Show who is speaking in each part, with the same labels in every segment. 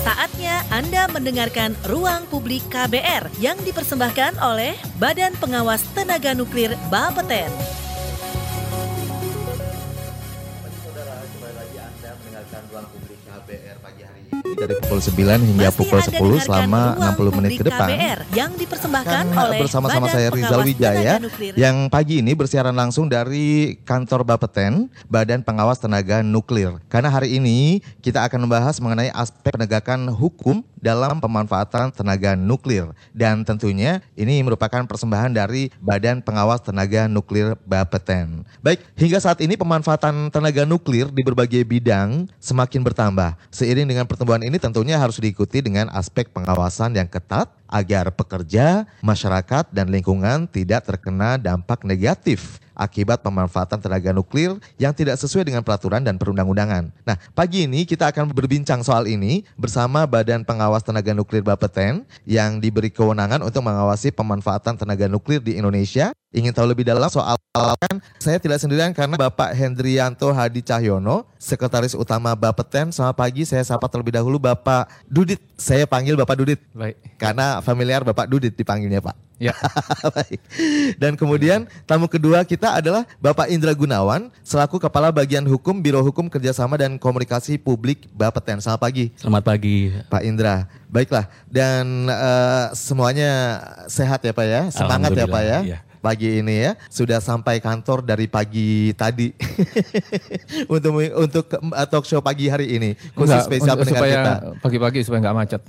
Speaker 1: Saatnya Anda mendengarkan Ruang Publik KBR yang dipersembahkan oleh Badan Pengawas Tenaga Nuklir Bapeten.
Speaker 2: Dari pukul 9 hingga
Speaker 1: Masih
Speaker 2: pukul
Speaker 1: Anda
Speaker 2: 10
Speaker 1: dengarkan
Speaker 2: selama
Speaker 1: Ruang
Speaker 2: 60 menit ke depan.
Speaker 1: KBR yang dipersembahkan
Speaker 2: Kan
Speaker 1: oleh
Speaker 2: bersama-sama saya Rizal Wijaya yang pagi ini bersiaran langsung dari kantor Bapeten, Badan Pengawas Tenaga Nuklir. Karena hari ini kita akan membahas mengenai aspek penegakan hukum dalam pemanfaatan tenaga nuklir dan tentunya ini merupakan persembahan dari Badan Pengawas Tenaga Nuklir Bapeten. Baik, hingga saat ini pemanfaatan tenaga nuklir di berbagai bidang semakin bertambah. Seiring dengan pertumbuhan ini tentunya harus diikuti dengan aspek pengawasan yang ketat agar pekerja, masyarakat, dan lingkungan tidak terkena dampak negatif akibat pemanfaatan tenaga nuklir yang tidak sesuai dengan peraturan dan perundang-undangan. Nah, pagi ini kita akan berbincang soal ini bersama Badan Pengawas Tenaga Nuklir Bapeten yang diberi kewenangan untuk mengawasi pemanfaatan tenaga nuklir di Indonesia. Ingin tahu lebih dalam soal kan saya tidak sendirian karena Bapak Hendrianto Hadi Cahyono, Sekretaris Utama Bapeten. Selamat pagi, saya sapa terlebih dahulu Bapak Dudit. Saya panggil Bapak Dudit
Speaker 3: Baik.
Speaker 2: karena familiar Bapak Dudit dipanggilnya Pak.
Speaker 3: Ya.
Speaker 2: Baik. Dan kemudian tamu kedua kita adalah Bapak Indra Gunawan selaku Kepala Bagian Hukum Biro Hukum Kerjasama dan Komunikasi Publik Bapeten. Selamat pagi
Speaker 3: Selamat pagi.
Speaker 2: Pak Indra. Baiklah dan eh, semuanya sehat ya Pak ya, semangat ya Pak ya.
Speaker 3: Iya.
Speaker 2: Pagi ini ya sudah sampai kantor dari pagi tadi untuk untuk eh, talk show pagi hari ini khusus
Speaker 3: Enggak,
Speaker 2: spesial
Speaker 3: untuk-
Speaker 2: pendengar
Speaker 3: supaya
Speaker 2: kita.
Speaker 3: Pagi-pagi supaya nggak macet.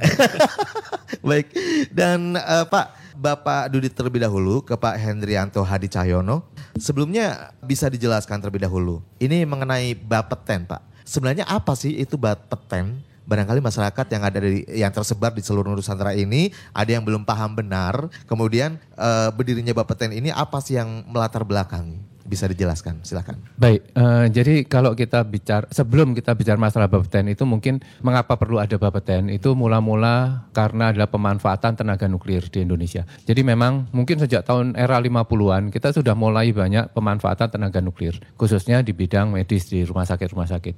Speaker 2: Baik, dan eh, Pak, Bapak Dudit terlebih dahulu ke Pak Hendrianto Hadi Cahyono. Sebelumnya bisa dijelaskan terlebih dahulu. Ini mengenai Bapeten, Pak. Sebenarnya apa sih itu Bapeten? Barangkali masyarakat yang ada di yang tersebar di seluruh Nusantara ini ada yang belum paham benar. Kemudian eh, berdirinya Bapeten ini apa sih yang melatar belakangi? Bisa dijelaskan, silakan.
Speaker 3: Baik, eh, jadi kalau kita bicara sebelum kita bicara masalah Bapeten itu mungkin mengapa perlu ada Bapeten itu mula-mula karena adalah pemanfaatan tenaga nuklir di Indonesia. Jadi memang mungkin sejak tahun era 50-an kita sudah mulai banyak pemanfaatan tenaga nuklir khususnya di bidang medis di rumah sakit-rumah sakit.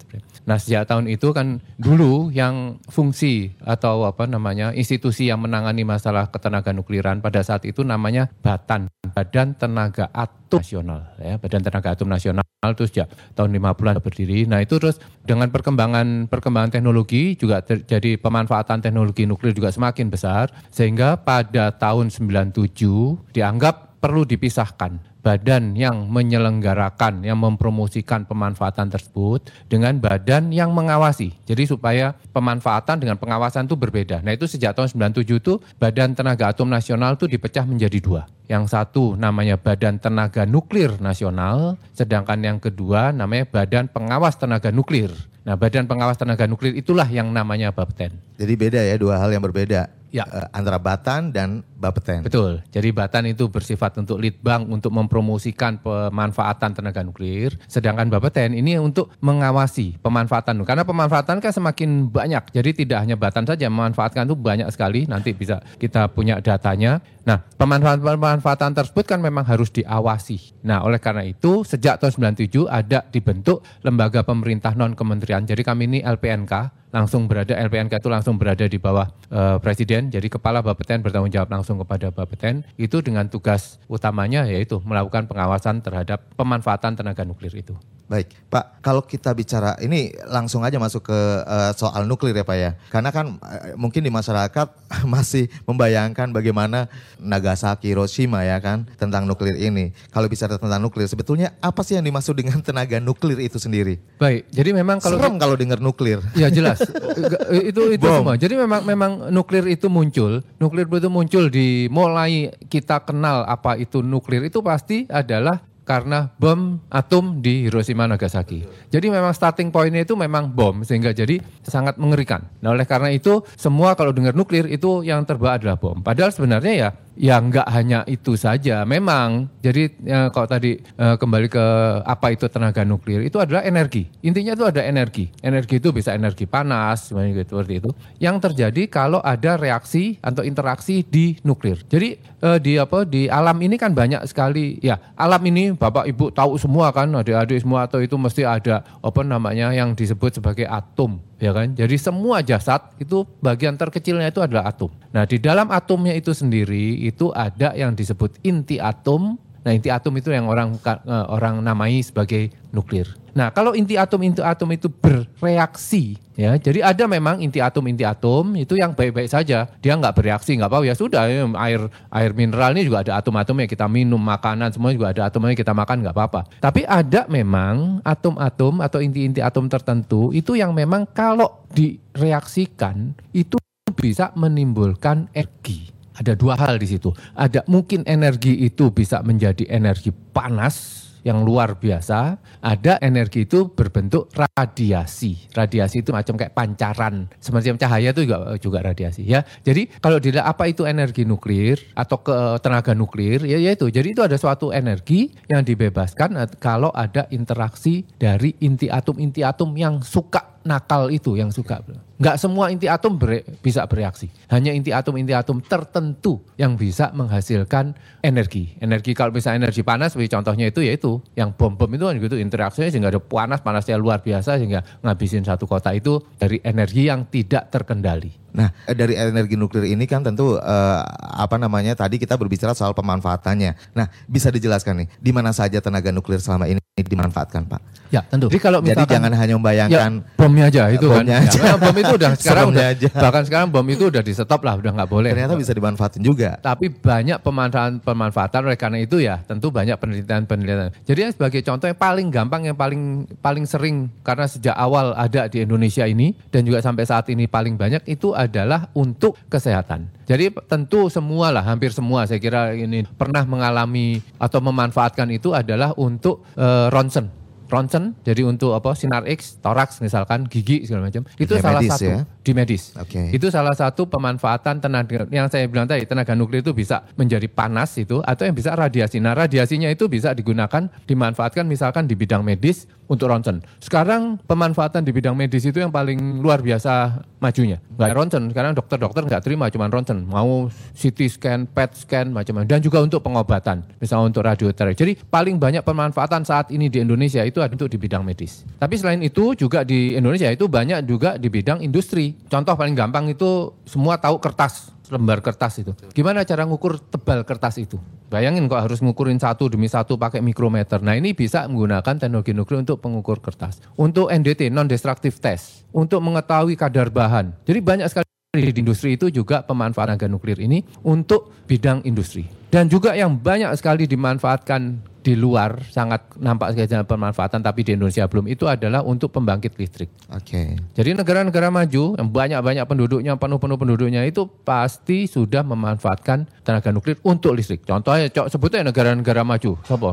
Speaker 3: Nah, sejak tahun itu kan dulu yang fungsi atau apa namanya institusi yang menangani masalah ketenaga nukliran pada saat itu namanya BATAN, Badan Tenaga Atom Nasional ya, Badan Tenaga Atom Nasional itu sejak tahun 50-an berdiri. Nah, itu terus dengan perkembangan perkembangan teknologi juga terjadi pemanfaatan teknologi nuklir juga semakin besar sehingga pada tahun 97 dianggap perlu dipisahkan badan yang menyelenggarakan, yang mempromosikan pemanfaatan tersebut dengan badan yang mengawasi. Jadi supaya pemanfaatan dengan pengawasan itu berbeda. Nah itu sejak tahun 97 itu Badan Tenaga Atom Nasional itu dipecah menjadi dua. Yang satu namanya Badan Tenaga Nuklir Nasional, sedangkan yang kedua namanya Badan Pengawas Tenaga Nuklir. Nah Badan Pengawas Tenaga Nuklir itulah yang namanya Bapeten.
Speaker 2: Jadi beda ya dua hal yang berbeda
Speaker 3: Ya.
Speaker 2: Eh, antara Batan dan Bapeten.
Speaker 3: Betul. Jadi Batan itu bersifat untuk lead bank untuk mempromosikan pemanfaatan tenaga nuklir, sedangkan Bapeten ini untuk mengawasi pemanfaatan. Karena pemanfaatan kan semakin banyak. Jadi tidak hanya Batan saja memanfaatkan itu banyak sekali. Nanti bisa kita punya datanya. Nah, pemanfaatan-pemanfaatan tersebut kan memang harus diawasi. Nah, oleh karena itu sejak tahun 97 ada dibentuk lembaga pemerintah non kementerian. Jadi kami ini LPNK langsung berada LPNK itu langsung berada di bawah eh, presiden. Jadi kepala Bapeten bertanggung jawab langsung kepada Bapeten itu dengan tugas utamanya yaitu melakukan pengawasan terhadap pemanfaatan tenaga nuklir itu.
Speaker 2: Baik, Pak, kalau kita bicara ini langsung aja masuk ke eh, soal nuklir ya Pak ya. Karena kan eh, mungkin di masyarakat masih membayangkan bagaimana Nagasaki, Hiroshima ya kan tentang nuklir ini. Kalau bicara tentang nuklir, sebetulnya apa sih yang dimaksud dengan tenaga nuklir itu sendiri?
Speaker 3: Baik, jadi memang kalau
Speaker 2: Serem kalau dengar nuklir.
Speaker 3: Ya jelas, itu itu
Speaker 2: Bom.
Speaker 3: semua. Jadi memang memang nuklir itu muncul, nuklir itu muncul di mulai kita kenal apa itu nuklir itu pasti adalah karena bom atom di Hiroshima Nagasaki. Jadi memang starting pointnya itu memang bom sehingga jadi sangat mengerikan. Nah oleh karena itu semua kalau dengar nuklir itu yang terbawa adalah bom. Padahal sebenarnya ya ya nggak hanya itu saja. Memang jadi ya, kalau tadi eh, kembali ke apa itu tenaga nuklir itu adalah energi. Intinya itu ada energi. Energi itu bisa energi panas gitu, seperti itu. Yang terjadi kalau ada reaksi atau interaksi di nuklir. Jadi eh, di apa di alam ini kan banyak sekali ya alam ini bapak ibu tahu semua kan adik-adik semua atau itu mesti ada apa namanya yang disebut sebagai atom ya kan? Jadi semua jasad itu bagian terkecilnya itu adalah atom. Nah, di dalam atomnya itu sendiri itu ada yang disebut inti atom. Nah, inti atom itu yang orang eh, orang namai sebagai nuklir. Nah, kalau inti atom inti atom itu bereaksi, ya, jadi ada memang inti atom inti atom itu yang baik-baik saja, dia nggak bereaksi, nggak apa ya sudah, ya, air air mineral ini juga ada atom-atomnya kita minum, makanan semua juga ada atomnya kita makan nggak apa-apa. Tapi ada memang atom-atom atau inti-inti atom tertentu itu yang memang kalau direaksikan itu bisa menimbulkan energi. Ada dua hal di situ. Ada mungkin energi itu bisa menjadi energi panas yang luar biasa, ada energi itu berbentuk radiasi. Radiasi itu macam kayak pancaran, semacam cahaya itu juga juga radiasi ya. Jadi kalau dilihat apa itu energi nuklir atau ke tenaga nuklir ya yaitu. Jadi itu ada suatu energi yang dibebaskan kalau ada interaksi dari inti atom-inti atom yang suka nakal itu yang suka. Enggak semua inti atom ber, bisa bereaksi. Hanya inti atom-inti atom tertentu yang bisa menghasilkan energi. Energi kalau bisa energi panas, seperti contohnya itu yaitu yang bom-bom itu kan gitu interaksinya sehingga ada panas, panasnya luar biasa sehingga ngabisin satu kota itu dari energi yang tidak terkendali.
Speaker 2: Nah, dari energi nuklir ini kan tentu uh, apa namanya tadi kita berbicara soal pemanfaatannya. Nah, bisa dijelaskan nih di mana saja tenaga nuklir selama ini dimanfaatkan, Pak?
Speaker 3: Ya, tentu.
Speaker 2: Jadi kalau misalkan, Jadi jangan hanya membayangkan
Speaker 3: ya, bomnya aja itu bomnya kan. Aja. Ya, bom itu udah sekarang udah
Speaker 2: aja.
Speaker 3: bahkan sekarang bom itu udah di stop lah, udah nggak boleh.
Speaker 2: Ternyata bisa dimanfaatin juga.
Speaker 3: Tapi banyak pemanfaatan pemanfaatan oleh karena itu ya tentu banyak penelitian-penelitian. Jadi yang sebagai contoh yang paling gampang yang paling paling sering karena sejak awal ada di Indonesia ini dan juga sampai saat ini paling banyak itu adalah untuk kesehatan. Jadi tentu semua lah, hampir semua saya kira ini pernah mengalami atau memanfaatkan itu adalah untuk uh, ronsen ronsen, jadi untuk apa sinar X, toraks misalkan, gigi segala macam. Itu salah medis, satu ya? di medis. Okay. Itu salah satu pemanfaatan tenaga yang saya bilang tadi tenaga nuklir itu bisa menjadi panas itu atau yang bisa radiasi. Nah, radiasinya itu bisa digunakan dimanfaatkan misalkan di bidang medis untuk ronsen. Sekarang pemanfaatan di bidang medis itu yang paling luar biasa majunya. Nggak ronsen, sekarang dokter-dokter nggak terima cuma ronsen. Mau CT scan, PET scan, macam-macam. Dan juga untuk pengobatan, misalnya untuk radioterapi. Jadi paling banyak pemanfaatan saat ini di Indonesia itu untuk di bidang medis. Tapi selain itu juga di Indonesia itu banyak juga di bidang industri. Contoh paling gampang itu semua tahu kertas lembar kertas itu. Gimana cara ngukur tebal kertas itu? Bayangin kok harus ngukurin satu demi satu pakai mikrometer. Nah ini bisa menggunakan teknologi nuklir untuk pengukur kertas. Untuk NDT, non-destructive test. Untuk mengetahui kadar bahan. Jadi banyak sekali di industri itu juga pemanfaatan tenaga nuklir ini untuk bidang industri. Dan juga yang banyak sekali dimanfaatkan di luar sangat nampak sekali pemanfaatan tapi di Indonesia belum itu adalah untuk pembangkit listrik.
Speaker 2: Oke. Okay.
Speaker 3: Jadi negara-negara maju yang banyak-banyak penduduknya penuh-penuh penduduknya itu pasti sudah memanfaatkan tenaga nuklir untuk listrik. Contohnya cok sebutnya negara-negara maju, siapa?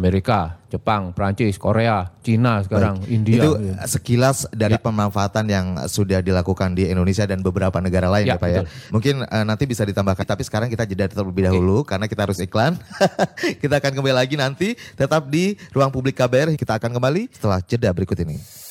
Speaker 3: Amerika, Jepang, Prancis, Korea, Cina sekarang, Baik. India.
Speaker 2: Itu sekilas dari ya. pemanfaatan yang sudah dilakukan di Indonesia dan beberapa negara lain ya, ya Pak ya. betul. ya. Mungkin uh, nanti bisa ditambahkan tapi sekarang kita jeda terlebih dahulu okay. karena kita harus iklan. kita akan kembali lagi nanti nanti tetap di ruang publik KBR. Kita akan kembali setelah jeda berikut ini.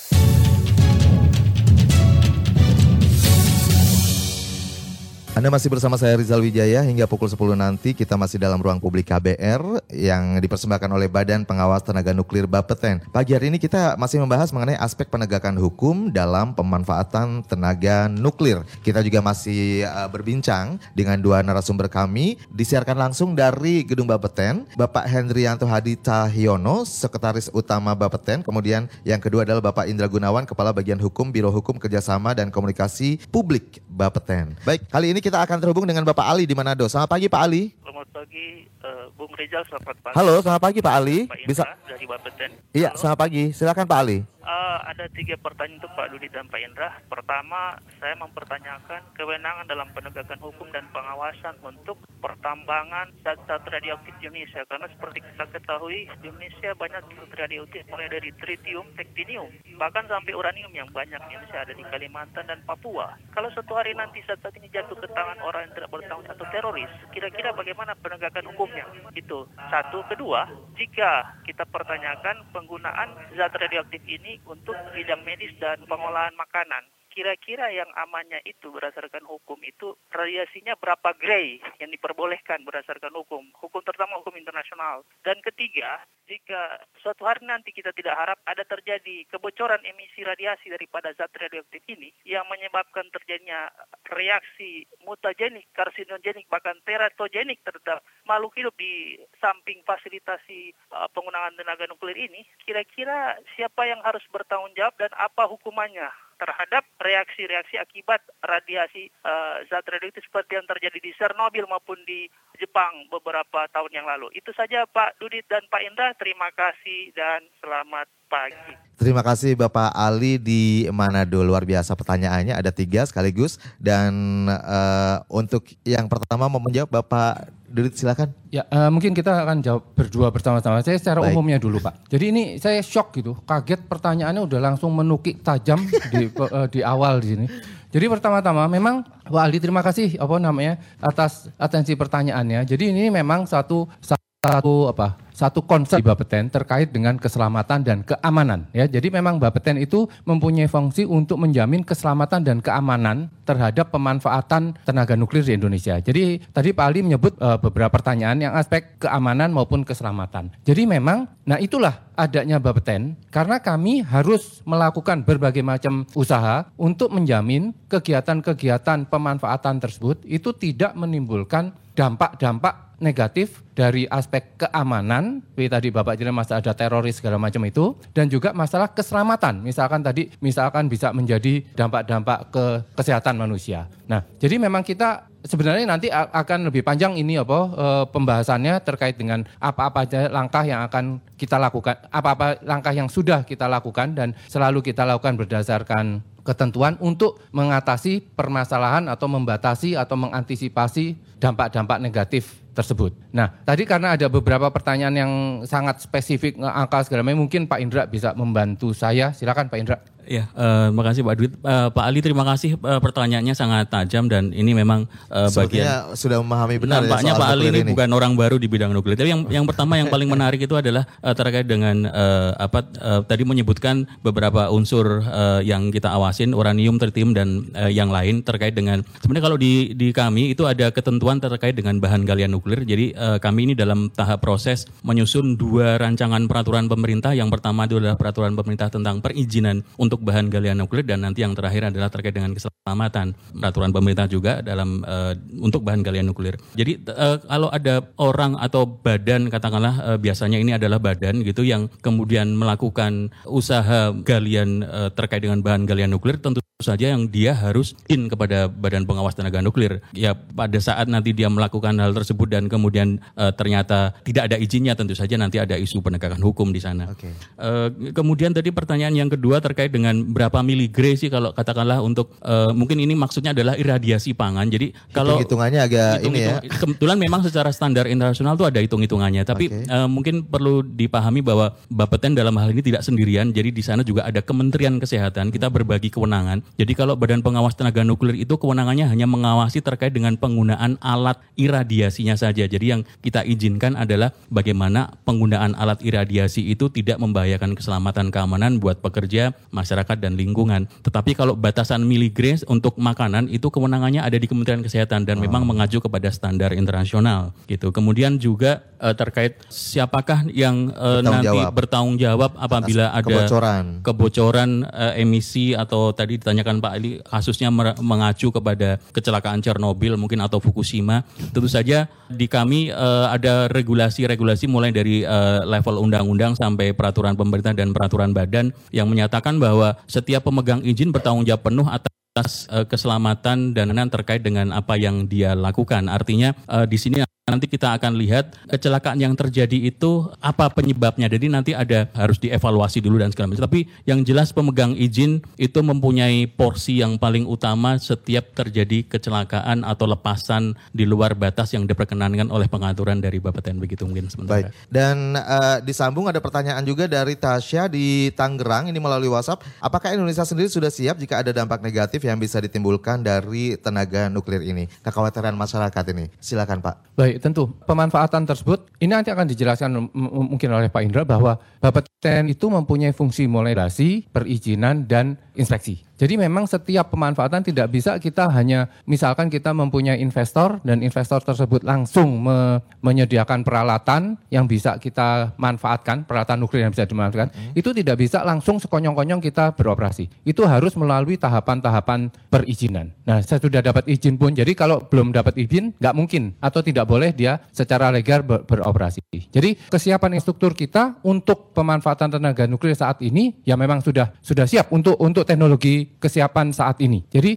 Speaker 2: Anda masih bersama saya Rizal Wijaya hingga pukul 10 nanti kita masih dalam ruang publik KBR yang dipersembahkan oleh Badan Pengawas Tenaga Nuklir Bapeten. Pagi hari ini kita masih membahas mengenai aspek penegakan hukum dalam pemanfaatan tenaga nuklir. Kita juga masih uh, berbincang dengan dua narasumber kami disiarkan langsung dari Gedung Bapeten, Bapak Hendrianto Hadi Cahyono, Sekretaris Utama Bapeten, kemudian yang kedua adalah Bapak Indra Gunawan, Kepala Bagian Hukum Biro Hukum Kerjasama dan Komunikasi Publik Bapeten. Baik, kali ini kita akan terhubung dengan Bapak Ali di Manado. Selamat pagi Pak Ali.
Speaker 4: Selamat pagi uh, Bung Rizal, selamat pagi.
Speaker 2: Halo, selamat pagi Pak Ali.
Speaker 4: Pak Bisa dari Bapeten.
Speaker 2: Iya, selamat pagi. Silakan Pak Ali.
Speaker 4: Uh, ada tiga pertanyaan untuk Pak Dudi dan Pak Indra. Pertama, saya mempertanyakan kewenangan dalam penegakan hukum dan pengawasan untuk pertambangan zat-zat radioaktif di Indonesia. Karena seperti kita ketahui, di Indonesia banyak zat radioaktif mulai dari tritium, tektinium, bahkan sampai uranium yang banyak di Indonesia ada di Kalimantan dan Papua. Kalau suatu hari nanti zat-zat ini jatuh ke tangan orang yang tidak bertanggung atau teroris, kira-kira bagaimana penegakan hukumnya? Itu satu. Kedua, jika kita pertanyakan penggunaan zat radioaktif ini untuk bidang medis dan pengolahan makanan. Kira-kira yang amannya itu berdasarkan hukum itu radiasinya berapa grey yang diperbolehkan berdasarkan hukum. Hukum terutama hukum internasional. Dan ketiga, jika suatu hari nanti kita tidak harap ada terjadi kebocoran emisi radiasi daripada zat radioaktif ini yang menyebabkan terjadinya reaksi mutagenik, karsinogenik, bahkan teratogenik terhadap makhluk hidup di samping fasilitasi uh, penggunaan tenaga nuklir ini, kira-kira siapa yang harus bertanggung jawab dan apa hukumannya? Terhadap reaksi-reaksi akibat radiasi uh, zat radioaktif seperti yang terjadi di Chernobyl maupun di Jepang beberapa tahun yang lalu. Itu saja Pak Dudit dan Pak Indra. Terima kasih dan selamat pagi.
Speaker 2: Terima kasih Bapak Ali di Manado. Luar biasa pertanyaannya ada tiga sekaligus. Dan uh, untuk yang pertama mau menjawab Bapak Dudit silakan.
Speaker 3: Ya uh, mungkin kita akan jawab berdua bersama-sama. Saya secara Baik. umumnya dulu Pak. Jadi ini saya shock gitu, kaget pertanyaannya udah langsung menukik tajam di uh, di awal di sini. Jadi pertama-tama memang Pak Ali terima kasih apa namanya atas atensi pertanyaannya. Jadi ini memang satu satu apa satu konsep di Bapeten terkait dengan keselamatan dan keamanan ya. Jadi memang Bapeten itu mempunyai fungsi untuk menjamin keselamatan dan keamanan terhadap pemanfaatan tenaga nuklir di Indonesia. Jadi tadi Pak Ali menyebut uh, beberapa pertanyaan yang aspek keamanan maupun keselamatan. Jadi memang nah itulah adanya Bapeten karena kami harus melakukan berbagai macam usaha untuk menjamin kegiatan-kegiatan pemanfaatan tersebut itu tidak menimbulkan dampak-dampak negatif dari aspek keamanan, seperti tadi Bapak jelas masalah ada teroris segala macam itu, dan juga masalah keselamatan. Misalkan tadi, misalkan bisa menjadi dampak-dampak ke kesehatan manusia. Nah, jadi memang kita sebenarnya nanti akan lebih panjang ini apa e, pembahasannya terkait dengan apa-apa aja langkah yang akan kita lakukan, apa-apa langkah yang sudah kita lakukan dan selalu kita lakukan berdasarkan ketentuan untuk mengatasi permasalahan atau membatasi atau mengantisipasi dampak-dampak negatif tersebut. Nah, tadi karena ada beberapa pertanyaan yang sangat spesifik angka segala macam, mungkin Pak Indra bisa membantu saya. Silakan Pak Indra.
Speaker 5: Ya, uh, terima kasih Pak Dwi. Uh, Pak Ali terima kasih uh, pertanyaannya sangat tajam dan ini memang uh, bagian
Speaker 2: sudah memahami benar
Speaker 5: ya nampaknya ya Pak Ali ini, ini bukan orang baru di bidang nuklir. Tapi yang yang pertama yang paling menarik itu adalah uh, terkait dengan uh, apa uh, tadi menyebutkan beberapa unsur uh, yang kita awasin uranium, tritium dan uh, yang lain terkait dengan sebenarnya kalau di di kami itu ada ketentuan terkait dengan bahan galian nuklir. Jadi uh, kami ini dalam tahap proses menyusun dua rancangan peraturan pemerintah. Yang pertama itu adalah peraturan pemerintah tentang perizinan untuk bahan galian nuklir dan nanti yang terakhir adalah terkait dengan keselamatan peraturan pemerintah juga dalam uh, untuk bahan galian nuklir. Jadi uh, kalau ada orang atau badan katakanlah uh, biasanya ini adalah badan gitu yang kemudian melakukan usaha galian uh, terkait dengan bahan galian nuklir tentu saja yang dia harus in kepada Badan Pengawas Tenaga Nuklir. Ya pada saat nanti dia melakukan hal tersebut dan kemudian uh, ternyata tidak ada izinnya tentu saja nanti ada isu penegakan hukum di sana. Okay. Uh, kemudian tadi pertanyaan yang kedua terkait dengan berapa miligre sih kalau katakanlah untuk uh, mungkin ini maksudnya adalah iradiasi pangan. Jadi kalau
Speaker 2: hitungannya agak hitung, ini ya.
Speaker 5: Kebetulan memang secara standar internasional itu ada hitung-hitungannya, tapi okay. uh, eh, mungkin perlu dipahami bahwa Bapeten dalam hal ini tidak sendirian. Jadi di sana juga ada Kementerian Kesehatan, kita berbagi kewenangan. Jadi kalau Badan Pengawas Tenaga Nuklir itu kewenangannya hanya mengawasi terkait dengan penggunaan alat iradiasinya saja. Jadi yang kita izinkan adalah bagaimana penggunaan alat iradiasi itu tidak membahayakan keselamatan keamanan buat pekerja, masyarakat dan lingkungan. Tetapi kalau batasan miligre untuk makanan itu kewenangannya ada di Kementerian Kesehatan dan oh. memang mengacu kepada standar internasional gitu. Kemudian juga uh, terkait siapakah yang uh, nanti jawab. bertanggung jawab apabila Atas ada kebocoran, kebocoran uh, emisi atau tadi ditanyakan Pak Ali kasusnya mengacu kepada kecelakaan Chernobyl mungkin atau Fukushima. Tentu saja di kami uh, ada regulasi-regulasi mulai dari uh, level undang-undang sampai peraturan pemerintah dan peraturan badan yang menyatakan bahwa setiap pemegang izin bertanggung jawab penuh atas uh, keselamatan dan terkait dengan apa yang dia lakukan. Artinya di sini Nanti kita akan lihat kecelakaan yang terjadi itu apa penyebabnya. Jadi nanti ada harus dievaluasi dulu dan segala macam. Tapi yang jelas pemegang izin itu mempunyai porsi yang paling utama setiap terjadi kecelakaan atau lepasan di luar batas yang diperkenankan oleh pengaturan dari Bapeten begitu mungkin sementara.
Speaker 2: Baik. Dan uh, disambung ada pertanyaan juga dari Tasya di Tangerang ini melalui WhatsApp. Apakah Indonesia sendiri sudah siap jika ada dampak negatif yang bisa ditimbulkan dari tenaga nuklir ini? Kekhawatiran masyarakat ini. Silakan Pak.
Speaker 3: Baik. Baik, tentu pemanfaatan tersebut ini nanti akan dijelaskan mungkin oleh Pak Indra bahwa Bapeten itu mempunyai fungsi moderasi, perizinan dan inspeksi. Jadi memang setiap pemanfaatan tidak bisa kita hanya misalkan kita mempunyai investor dan investor tersebut langsung me menyediakan peralatan yang bisa kita manfaatkan, peralatan nuklir yang bisa dimanfaatkan, hmm. itu tidak bisa langsung sekonyong-konyong kita beroperasi. Itu harus melalui tahapan-tahapan perizinan. Nah, saya sudah dapat izin pun, jadi kalau belum dapat izin nggak mungkin atau tidak boleh dia secara legal ber beroperasi. Jadi kesiapan infrastruktur kita untuk pemanfaatan tenaga nuklir saat ini ya memang sudah sudah siap untuk untuk teknologi kesiapan saat ini. Jadi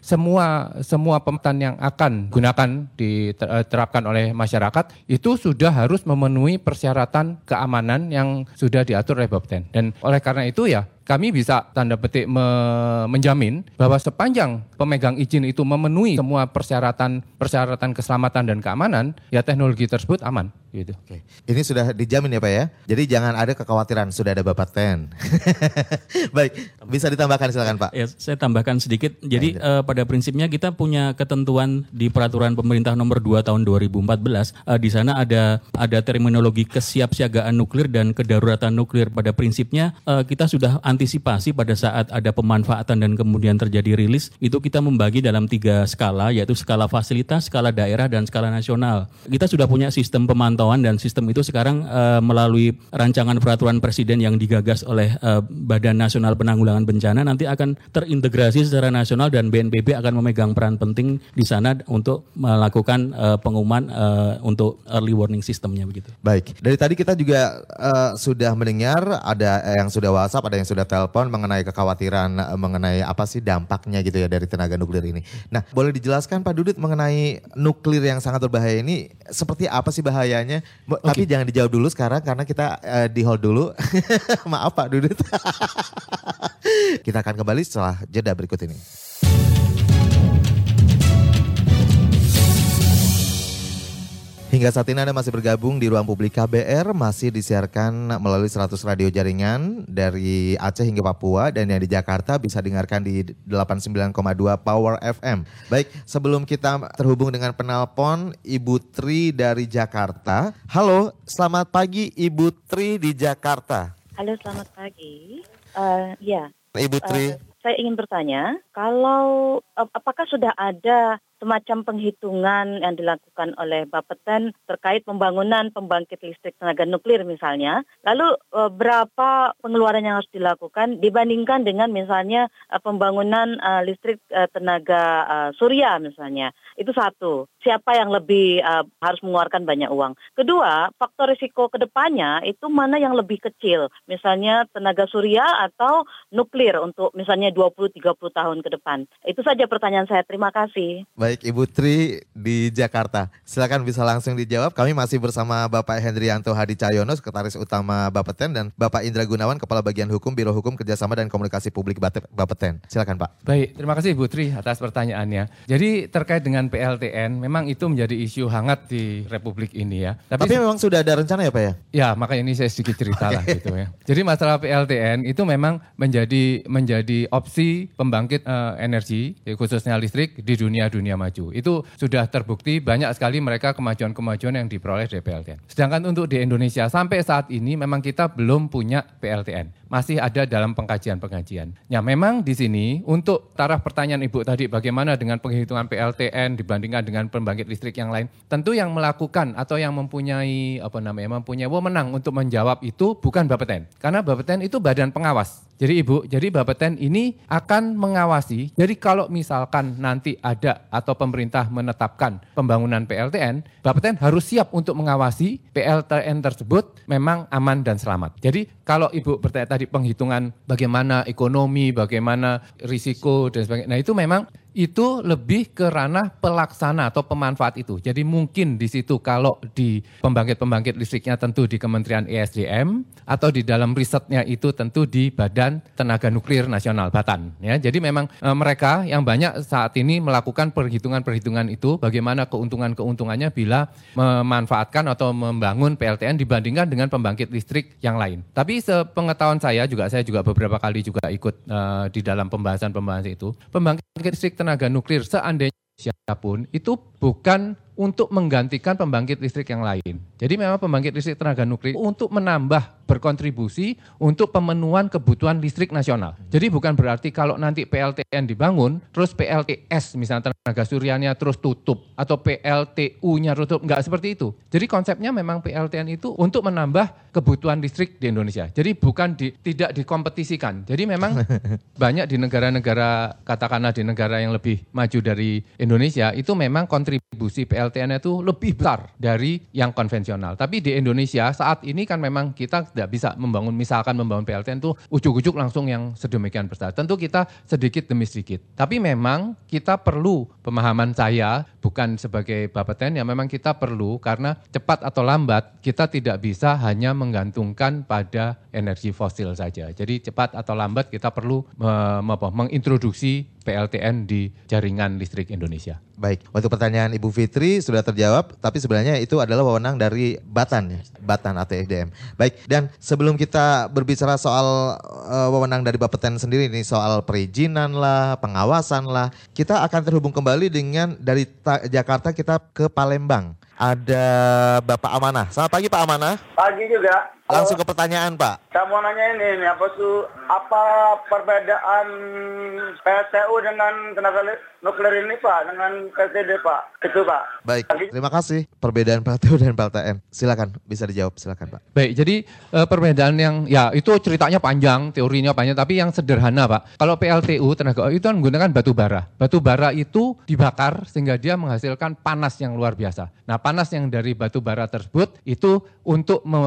Speaker 3: semua semua pemetan yang akan gunakan diterapkan oleh masyarakat itu sudah harus memenuhi persyaratan keamanan yang sudah diatur oleh Bapeten. Dan oleh karena itu ya kami bisa tanda petik me menjamin bahwa sepanjang pemegang izin itu memenuhi semua persyaratan persyaratan keselamatan dan keamanan, ya teknologi tersebut aman. Gitu.
Speaker 2: Oke. Ini sudah dijamin ya Pak ya. Jadi jangan ada kekhawatiran sudah ada Bapak Ten. Baik, bisa ditambahkan silakan Pak.
Speaker 5: Ya, saya tambahkan sedikit. Jadi ya, uh, pada prinsipnya kita punya ketentuan di peraturan pemerintah nomor 2 tahun 2014. Uh, eh, di sana ada ada terminologi kesiapsiagaan nuklir dan kedaruratan nuklir. Pada prinsipnya uh, kita sudah antisipasi pada saat ada pemanfaatan dan kemudian terjadi rilis itu kita membagi dalam tiga skala yaitu skala fasilitas, skala daerah dan skala nasional. Kita sudah punya sistem pemantauan dan sistem itu sekarang uh, melalui rancangan peraturan presiden yang digagas oleh uh, Badan Nasional Penanggulangan Bencana nanti akan terintegrasi secara nasional dan BNPB akan memegang peran penting di sana untuk melakukan uh, pengumuman uh, untuk early warning sistemnya begitu.
Speaker 2: Baik, dari tadi kita juga uh, sudah mendengar ada yang sudah WhatsApp, ada yang sudah telepon mengenai kekhawatiran uh, mengenai apa sih dampaknya gitu ya dari tenaga nuklir ini. Nah, boleh dijelaskan Pak Dudut mengenai nuklir yang sangat berbahaya ini seperti apa sih bahayanya? Okay. Tapi jangan dijawab dulu sekarang karena kita uh, di hold dulu. Maaf Pak Dudut. kita akan kembali setelah jeda berikut ini. Hingga saat ini Anda masih bergabung di ruang publik KBR, masih disiarkan melalui 100 radio jaringan dari Aceh hingga Papua dan yang di Jakarta bisa dengarkan di 89,2 Power FM. Baik, sebelum kita terhubung dengan penelpon Ibu Tri dari Jakarta. Halo, selamat pagi Ibu Tri di Jakarta.
Speaker 6: Halo, selamat pagi. Uh, ya.
Speaker 2: Ibu Tri. Uh,
Speaker 6: saya ingin bertanya, kalau apakah sudah ada semacam penghitungan yang dilakukan oleh Bapeten terkait pembangunan pembangkit listrik tenaga nuklir misalnya. Lalu e, berapa pengeluaran yang harus dilakukan dibandingkan dengan misalnya e, pembangunan e, listrik tenaga surya misalnya. Itu satu. Siapa yang lebih harus mengeluarkan banyak uang. Kedua, faktor risiko ke depannya itu mana yang lebih kecil. Misalnya tenaga surya atau nuklir untuk misalnya 20-30 tahun ke depan. Itu saja pertanyaan saya. Terima kasih.
Speaker 2: Baik. Baik, Ibu Tri di Jakarta. Silakan bisa langsung dijawab. Kami masih bersama Bapak Hendrianto Hadi Cahyono, Sekretaris Utama Bapeten, dan Bapak Indra Gunawan, Kepala Bagian Hukum Biro Hukum Kerjasama dan Komunikasi Publik Bapeten. Silakan Pak.
Speaker 3: Baik, terima kasih Ibu Tri atas pertanyaannya. Jadi terkait dengan PLTN, memang itu menjadi isu hangat di Republik ini ya.
Speaker 2: Tapi, Tapi memang sudah ada rencana ya Pak ya?
Speaker 3: Ya, makanya ini saya sedikit cerita lah gitu ya. Jadi masalah PLTN itu memang menjadi menjadi opsi pembangkit uh, energi, khususnya listrik di dunia-dunia maju. Itu sudah terbukti banyak sekali mereka kemajuan-kemajuan yang diperoleh dari PLTN. Sedangkan untuk di Indonesia sampai saat ini memang kita belum punya PLTN. Masih ada dalam pengkajian-pengkajian. Ya memang di sini untuk taraf pertanyaan Ibu tadi bagaimana dengan penghitungan PLTN dibandingkan dengan pembangkit listrik yang lain. Tentu yang melakukan atau yang mempunyai apa namanya mempunyai wewenang untuk menjawab itu bukan Bapeten. Karena Bapeten itu badan pengawas. Jadi Ibu, jadi Bapeten ini akan mengawasi. Jadi kalau misalkan nanti ada atau pemerintah menetapkan pembangunan PLTN, Bapeten harus siap untuk mengawasi PLTN tersebut memang aman dan selamat. Jadi kalau Ibu bertanya tadi penghitungan bagaimana ekonomi, bagaimana risiko dan sebagainya, nah itu memang itu lebih ke ranah pelaksana atau pemanfaat itu. Jadi mungkin di situ kalau di pembangkit-pembangkit listriknya tentu di Kementerian ESDM atau di dalam risetnya itu tentu di Badan Tenaga Nuklir Nasional Batan. Ya, jadi memang e, mereka yang banyak saat ini melakukan perhitungan-perhitungan itu bagaimana keuntungan-keuntungannya bila memanfaatkan atau membangun PLTN dibandingkan dengan pembangkit listrik yang lain. Tapi sepengetahuan saya juga saya juga beberapa kali juga ikut e, di dalam pembahasan-pembahasan itu, pembangkit listrik tenaga nuklir seandainya siapa pun itu bukan untuk menggantikan pembangkit listrik yang lain. Jadi memang pembangkit listrik tenaga nuklir untuk menambah berkontribusi untuk pemenuhan kebutuhan listrik nasional. Jadi bukan berarti kalau nanti PLTN dibangun, terus PLTS misalnya tenaga suryanya terus tutup atau PLTU-nya tutup, enggak seperti itu. Jadi konsepnya memang PLTN itu untuk menambah kebutuhan listrik di Indonesia. Jadi bukan di, tidak dikompetisikan. Jadi memang banyak di negara-negara katakanlah di negara yang lebih maju dari Indonesia itu memang kontribusi PLTN itu lebih besar dari yang konvensional. Tapi di Indonesia saat ini kan memang kita tidak bisa membangun misalkan membangun PLTN itu ujuk-ujuk langsung yang sedemikian besar. Tentu kita sedikit demi sedikit. Tapi memang kita perlu pemahaman saya bukan sebagai Bapeten ya memang kita perlu karena cepat atau lambat kita tidak bisa hanya menggantungkan pada energi fosil saja. Jadi cepat atau lambat kita perlu mengintroduksi PLTN di jaringan listrik Indonesia.
Speaker 2: Baik, untuk pertanyaan Ibu Fitri sudah terjawab, tapi sebenarnya itu adalah wewenang dari Batan ya, Batan atau SDM. Baik, dan sebelum kita berbicara soal uh, wewenang dari Bapeten sendiri ini soal perizinan lah, pengawasan lah, kita akan terhubung kembali dengan dari Jakarta kita ke Palembang. Ada Bapak Amanah. Selamat pagi Pak Amanah.
Speaker 7: Pagi juga.
Speaker 2: Langsung ke pertanyaan Pak.
Speaker 7: Saya mau nanya ini, ini apa tuh apa perbedaan PLTU dengan tenaga nuklir ini Pak dengan PTD Pak? Itu Pak.
Speaker 2: Baik, terima kasih. Perbedaan PLTU dan PLTN. Silakan, bisa dijawab. Silakan Pak.
Speaker 3: Baik, jadi e, perbedaan yang ya itu ceritanya panjang, teorinya panjang, tapi yang sederhana Pak. Kalau PLTU tenaga itu kan menggunakan batu bara. Batu bara itu dibakar sehingga dia menghasilkan panas yang luar biasa. Nah, panas yang dari batu bara tersebut itu untuk me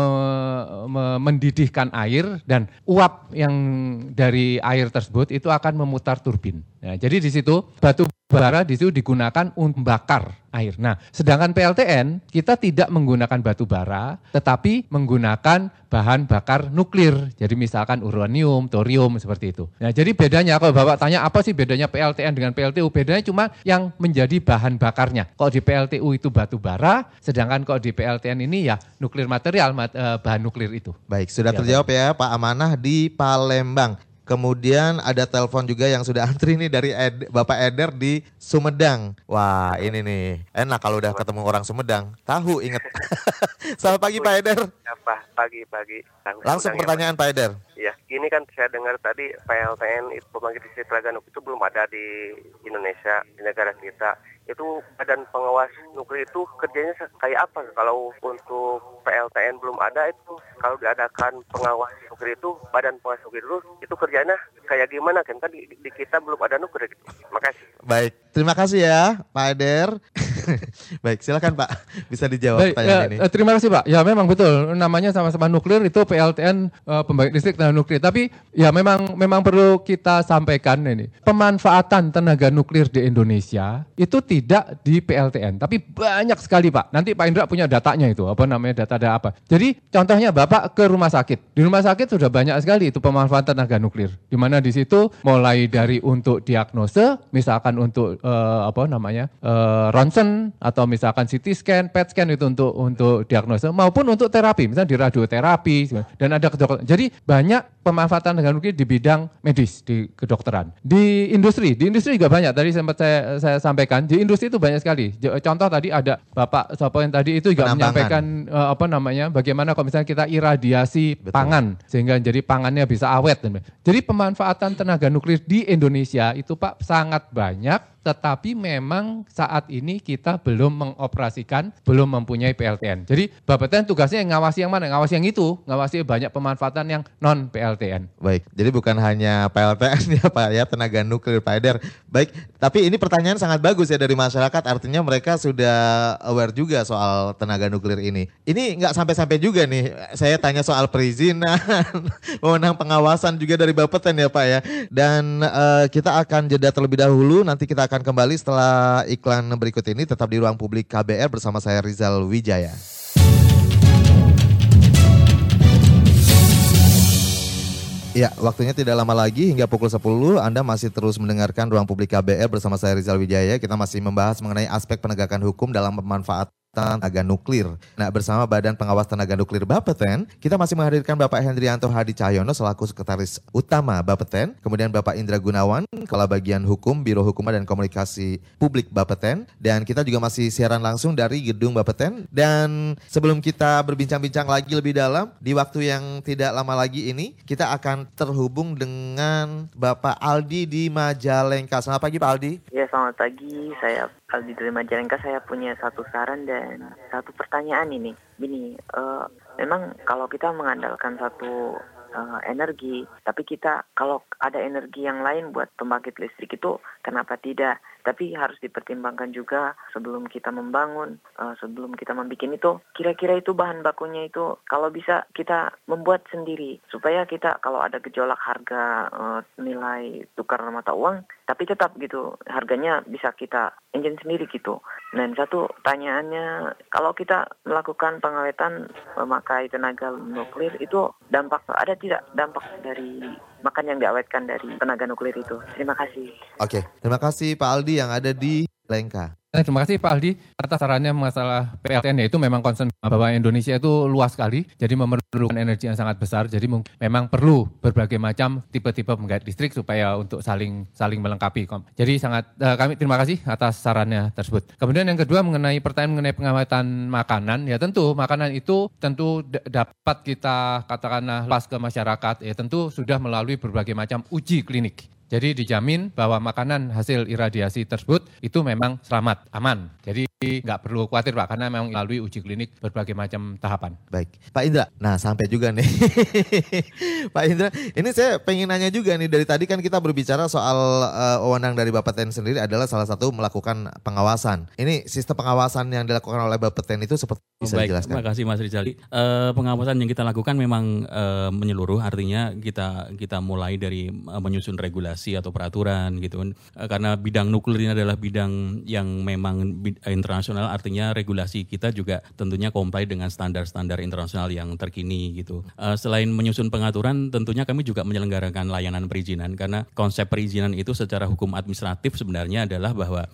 Speaker 3: mendidihkan air dan uap yang dari air tersebut itu akan memutar turbin. Nah, jadi di situ batu bara di situ digunakan untuk membakar air. Nah, sedangkan PLTN kita tidak menggunakan batu bara, tetapi menggunakan bahan bakar nuklir. Jadi misalkan uranium, thorium seperti itu. Nah, jadi bedanya kalau Bapak tanya apa sih bedanya PLTN dengan PLTU? Bedanya cuma yang menjadi bahan bakarnya. Kalau di PLTU itu batu bara, sedangkan kalau di PLTN ini ya nuklir material, eh, bahan nuklir itu.
Speaker 2: Baik, sudah ya, terjawab ya Pak Amanah di Palembang. Kemudian ada telepon juga yang sudah antri nih dari Ed, Bapak Eder di Sumedang. Wah ini nih enak kalau udah ketemu orang Sumedang. Tahu inget. Selamat pagi Pak Eder.
Speaker 8: Ya, Pak, pagi pagi.
Speaker 2: Langsung ya, pertanyaan ya, Pak Eder.
Speaker 8: Ya, ini kan saya dengar tadi PLTN itu pembangkit listrik tenaga itu belum ada di Indonesia di negara kita itu badan pengawas nuklir itu kerjanya kayak apa kalau untuk PLTN belum ada itu kalau diadakan pengawas nuklir itu badan pengawas nuklir itu itu kerjanya kayak gimana kan kan di, di kita belum ada nuklir gitu. Makasih.
Speaker 2: Baik, terima kasih ya Pak Eder. Baik, silakan Pak bisa dijawab
Speaker 3: Baik, ya, ini. Eh, terima kasih Pak. Ya memang betul namanya sama-sama nuklir itu PLTN uh, pembangkit listrik tenaga nuklir. Tapi ya memang memang perlu kita sampaikan ini pemanfaatan tenaga nuklir di Indonesia itu tidak di PLTN, tapi banyak sekali Pak. Nanti Pak Indra punya datanya itu apa namanya data-data apa. Jadi contohnya Bapak ke rumah sakit. Di rumah sakit sudah banyak sekali itu pemanfaatan tenaga nuklir. Di mana di situ mulai dari untuk diagnose, misalkan untuk uh, apa namanya uh, ronsen atau misalkan CT scan, PET scan itu untuk untuk diagnose maupun untuk terapi, misalnya di radioterapi dan ada kedokteran. Jadi banyak pemanfaatan nuklir di bidang medis di kedokteran. Di industri, di industri juga banyak. Tadi sempat saya, saya sampaikan di industri itu banyak sekali. Contoh tadi ada Bapak siapa yang tadi itu juga menyampaikan uh, apa namanya bagaimana kalau misalnya kita iradiasi Betul. pangan sehingga jadi pangannya bisa awet. Jadi pemanfaatan tenaga nuklir di Indonesia itu Pak sangat banyak tetapi memang saat ini kita belum mengoperasikan, belum mempunyai PLTN. Jadi Bapeten tugasnya yang ngawasi yang mana? Ngawasi yang itu, ngawasi banyak pemanfaatan yang non PLTN.
Speaker 2: Baik, jadi bukan hanya PLTN ya Pak ya, tenaga nuklir Pak Eder. Baik, tapi ini pertanyaan sangat bagus ya dari masyarakat, artinya mereka sudah aware juga soal tenaga nuklir ini. Ini nggak sampai-sampai juga nih, saya tanya soal perizinan, wewenang pengawasan juga dari Bapeten ya Pak ya. Dan uh, kita akan jeda terlebih dahulu, nanti kita akan akan kembali setelah iklan berikut ini tetap di ruang publik KBR bersama saya Rizal Wijaya. Ya, waktunya tidak lama lagi hingga pukul 10 Anda masih terus mendengarkan Ruang Publik KBR bersama saya Rizal Wijaya. Kita masih membahas mengenai aspek penegakan hukum dalam pemanfaatan tenaga nuklir. Nah, bersama Badan Pengawas Tenaga Nuklir Bapeten, kita masih menghadirkan Bapak Hendrianto Hadi Cahyono selaku Sekretaris Utama Bapeten, kemudian Bapak Indra Gunawan, Kepala Bagian Hukum Biro Hukum dan Komunikasi Publik Bapeten, dan kita juga masih siaran langsung dari gedung Bapeten. Dan sebelum kita berbincang-bincang lagi lebih dalam, di waktu yang tidak lama lagi ini, kita akan terhubung dengan Bapak Aldi di Majalengka. Selamat pagi Pak Aldi.
Speaker 9: Ya, selamat pagi. Saya Aldi dari Majalengka. Saya punya satu saran dan satu pertanyaan ini. Gini, uh, memang kalau kita mengandalkan satu uh, energi, tapi kita kalau ada energi yang lain buat pembangkit listrik itu kenapa tidak? Tapi harus dipertimbangkan juga sebelum kita membangun, uh, sebelum kita membuat itu, kira-kira itu bahan bakunya itu kalau bisa kita membuat sendiri supaya kita kalau ada gejolak harga uh, nilai tukar mata uang, tapi tetap gitu harganya bisa kita engine sendiri gitu. Dan satu tanyaannya, kalau kita melakukan pengawetan memakai tenaga nuklir itu dampak ada tidak dampak dari makan yang diawetkan dari tenaga nuklir itu. Terima kasih.
Speaker 2: Oke, terima kasih Pak Aldi yang ada di Lengka.
Speaker 3: Eh, terima kasih Pak Aldi atas sarannya masalah PLTN ya itu memang concern bahwa Indonesia itu luas sekali jadi memerlukan energi yang sangat besar jadi memang perlu berbagai macam tipe-tipe pengait listrik supaya untuk saling saling melengkapi. Jadi sangat uh, kami terima kasih atas sarannya tersebut. Kemudian yang kedua mengenai pertanyaan mengenai pengawatan makanan ya tentu makanan itu tentu dapat kita katakanlah luas ke masyarakat ya tentu sudah melalui berbagai macam uji klinik. Jadi dijamin bahwa makanan hasil iradiasi tersebut itu memang selamat, aman. Jadi nggak perlu khawatir Pak, karena memang melalui uji klinik berbagai macam tahapan.
Speaker 2: Baik, Pak Indra. Nah sampai juga nih, Pak Indra. Ini saya pengen nanya juga nih dari tadi kan kita berbicara soal uh, wewenang dari Bapeten sendiri adalah salah satu melakukan pengawasan. Ini sistem pengawasan yang dilakukan oleh Bapeten itu seperti bisa
Speaker 5: Baik,
Speaker 2: dijelaskan?
Speaker 5: Terima kasih Mas Rizali. Uh, pengawasan yang kita lakukan memang uh, menyeluruh, artinya kita kita mulai dari uh, menyusun regulasi regulasi atau peraturan gitu kan. Karena bidang nuklir ini adalah bidang yang memang internasional artinya regulasi kita juga tentunya comply dengan standar-standar internasional yang terkini gitu. Uh, selain menyusun pengaturan tentunya kami juga menyelenggarakan layanan perizinan karena konsep perizinan itu secara hukum administratif sebenarnya adalah bahwa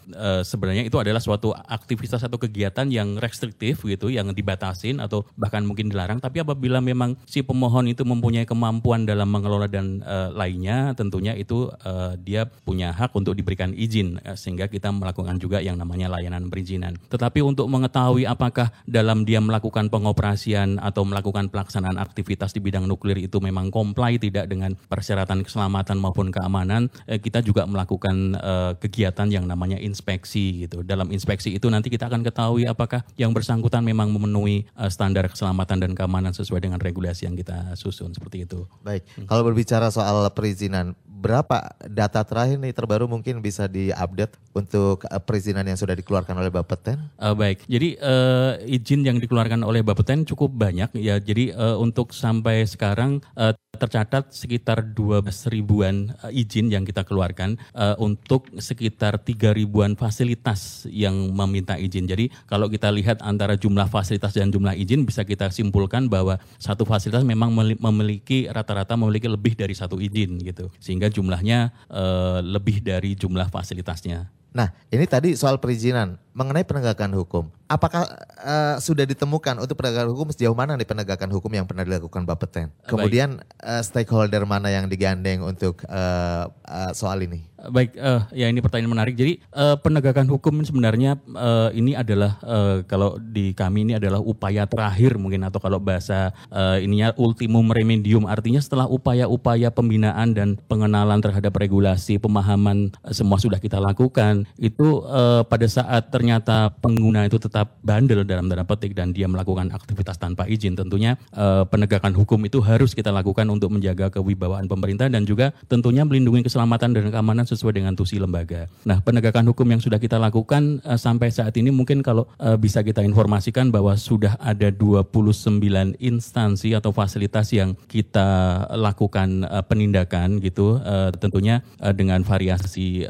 Speaker 5: sebenarnya itu adalah suatu aktivitas atau kegiatan yang restriktif gitu yang dibatasin atau bahkan mungkin dilarang tapi apabila memang si pemohon itu mempunyai kemampuan dalam mengelola dan uh, lainnya tentunya itu uh, dia punya hak untuk diberikan izin uh, sehingga kita melakukan juga yang namanya layanan perizinan. Tetapi untuk mengetahui apakah dalam dia melakukan pengoperasian atau melakukan pelaksanaan aktivitas di bidang nuklir itu memang comply tidak dengan persyaratan keselamatan maupun keamanan, uh, kita juga melakukan uh, kegiatan yang namanya inspeksi gitu. Dalam inspeksi itu nanti kita akan ketahui apakah yang bersangkutan memang memenuhi uh, standar keselamatan dan keamanan sesuai dengan regulasi yang kita susun seperti itu.
Speaker 2: Baik, kalau berbicara soal perizinan, berapa data terakhir nih terbaru mungkin bisa diupdate untuk uh, perizinan yang sudah dikeluarkan oleh Bapeten?
Speaker 5: Uh, baik, jadi uh, izin yang dikeluarkan oleh Bapeten cukup banyak ya. Jadi uh, untuk sampai sekarang uh, tercatat sekitar 12 ribuan uh, izin yang kita keluarkan uh, untuk sekitar 3 ribuan fasilitas yang meminta izin. Jadi kalau kita lihat antara jumlah fasilitas dan jumlah izin bisa kita simpulkan bahwa satu fasilitas memang memiliki rata-rata memiliki lebih dari satu izin gitu. Sehingga jumlahnya uh, lebih dari jumlah fasilitasnya.
Speaker 2: Nah, ini tadi soal perizinan mengenai penegakan hukum. Apakah uh, sudah ditemukan untuk penegakan hukum sejauh mana nih penegakan hukum yang pernah dilakukan Bapeten? Kemudian uh, stakeholder mana yang digandeng untuk uh, uh, soal ini?
Speaker 5: Baik, uh, ya ini pertanyaan menarik. Jadi uh, penegakan hukum sebenarnya uh, ini adalah uh, kalau di kami ini adalah upaya terakhir mungkin atau kalau bahasa uh, ininya ultimum remedium. Artinya setelah upaya-upaya pembinaan dan pengenalan terhadap regulasi, pemahaman uh, semua sudah kita lakukan, itu uh, pada saat ternyata pengguna itu tetap bandel dalam tanda petik dan dia melakukan aktivitas tanpa izin, tentunya uh, penegakan hukum itu harus kita lakukan untuk menjaga kewibawaan pemerintah dan juga tentunya melindungi keselamatan dan keamanan sesuai dengan tusi lembaga. Nah, penegakan hukum yang sudah kita lakukan uh, sampai saat ini mungkin kalau uh, bisa kita informasikan bahwa sudah ada 29 instansi atau fasilitas yang kita lakukan penindakan gitu tentunya dengan variasi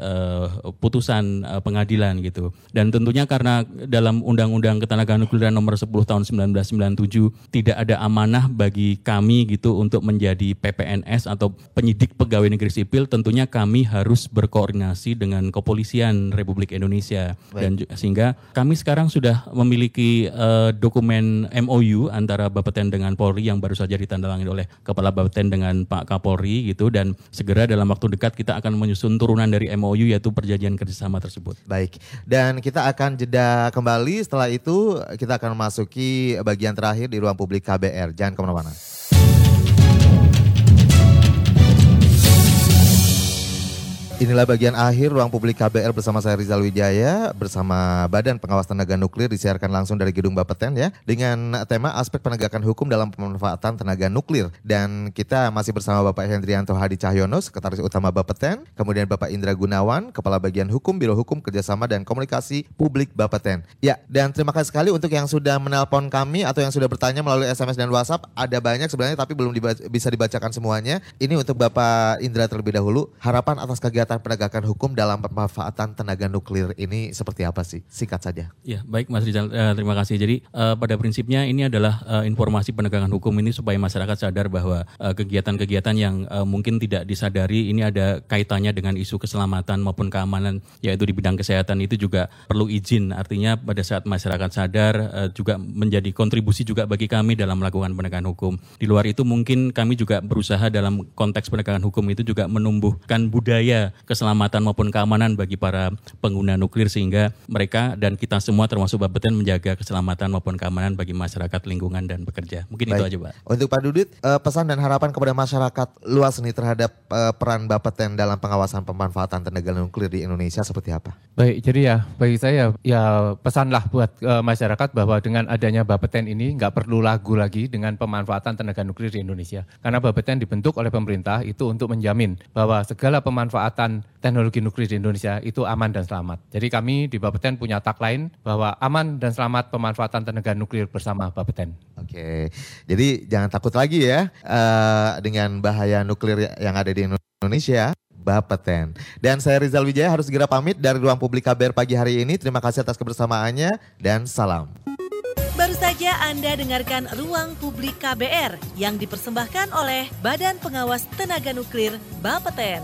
Speaker 5: putusan pengadilan gitu. Dan tentunya karena dalam Undang-Undang Ketenagaan Nukliran Nomor 10 Tahun 1997 tidak ada amanah bagi kami gitu untuk menjadi PPNS atau penyidik pegawai negeri sipil, tentunya kami harus berkoordinasi dengan kepolisian Republik Indonesia. Dan sehingga kami sekarang sudah memiliki uh, dokumen MOU antara Bapeten dengan Polri yang baru saja ditandatangani oleh Kepala Bapeten dengan Pak Kapolri gitu dan segera dalam waktu dekat kita akan menyusun turunan dari MOU yaitu perjanjian kerjasama tersebut.
Speaker 2: Baik, dan kita akan jeda kembali setelah itu kita akan memasuki bagian terakhir di ruang publik KBR. Jangan ke mana-mana. Inilah bagian akhir ruang publik KBR bersama saya Rizal Wijaya bersama Badan Pengawas Tenaga Nuklir disiarkan langsung dari Gedung Bapeten ya dengan tema aspek penegakan hukum dalam pemanfaatan tenaga nuklir dan kita masih bersama Bapak Hendrianto Hadi Cahyono Sekretaris Utama Bapeten, kemudian Bapak Indra Gunawan Kepala Bagian Hukum Biro Hukum Kerjasama dan Komunikasi Publik Bapeten. Ya dan terima kasih sekali untuk yang sudah menelpon kami atau yang sudah bertanya melalui SMS dan WhatsApp ada banyak sebenarnya tapi belum dibaca, bisa dibacakan semuanya. Ini untuk Bapak Indra terlebih dahulu harapan atas kegiatan kegiatan penegakan hukum dalam pemanfaatan tenaga nuklir ini seperti apa sih? Singkat saja.
Speaker 5: Ya, baik Mas Rizal, uh, terima kasih. Jadi uh, pada prinsipnya ini adalah uh, informasi penegakan hukum ini supaya masyarakat sadar bahwa kegiatan-kegiatan yang mungkin tidak disadari ini ada kaitannya dengan isu keselamatan maupun keamanan yaitu di bidang kesehatan itu juga perlu izin. Artinya pada saat masyarakat sadar juga menjadi kontribusi juga bagi kami dalam melakukan penegakan hukum. Di luar itu mungkin kami juga berusaha dalam konteks penegakan hukum itu juga menumbuhkan budaya keselamatan maupun keamanan bagi para pengguna nuklir sehingga mereka dan kita semua termasuk Bapeten menjaga keselamatan maupun keamanan bagi masyarakat lingkungan dan bekerja. Mungkin Baik. itu aja, Pak.
Speaker 2: Untuk Pak Dudit, eh, pesan dan harapan kepada masyarakat luas nih terhadap eh, peran Bapeten dalam pengawasan pemanfaatan tenaga nuklir di Indonesia seperti apa?
Speaker 3: Baik, jadi ya bagi saya ya pesanlah buat uh, masyarakat bahwa dengan adanya Bapeten ini nggak perlu lagu lagi dengan pemanfaatan tenaga nuklir di Indonesia. Karena Bapeten dibentuk oleh pemerintah itu untuk menjamin bahwa segala pemanfaatan pengembangan teknologi nuklir di Indonesia itu aman dan selamat. Jadi kami di Bapeten punya tagline bahwa aman dan selamat pemanfaatan tenaga nuklir bersama Bapeten.
Speaker 2: Oke, jadi jangan takut lagi ya uh, dengan bahaya nuklir yang ada di Indonesia. Bapeten. Dan saya Rizal Wijaya harus segera pamit dari ruang publik KBR pagi hari ini. Terima kasih atas kebersamaannya dan salam.
Speaker 1: Baru saja Anda dengarkan Ruang Publik KBR yang dipersembahkan oleh Badan Pengawas Tenaga Nuklir Bapeten.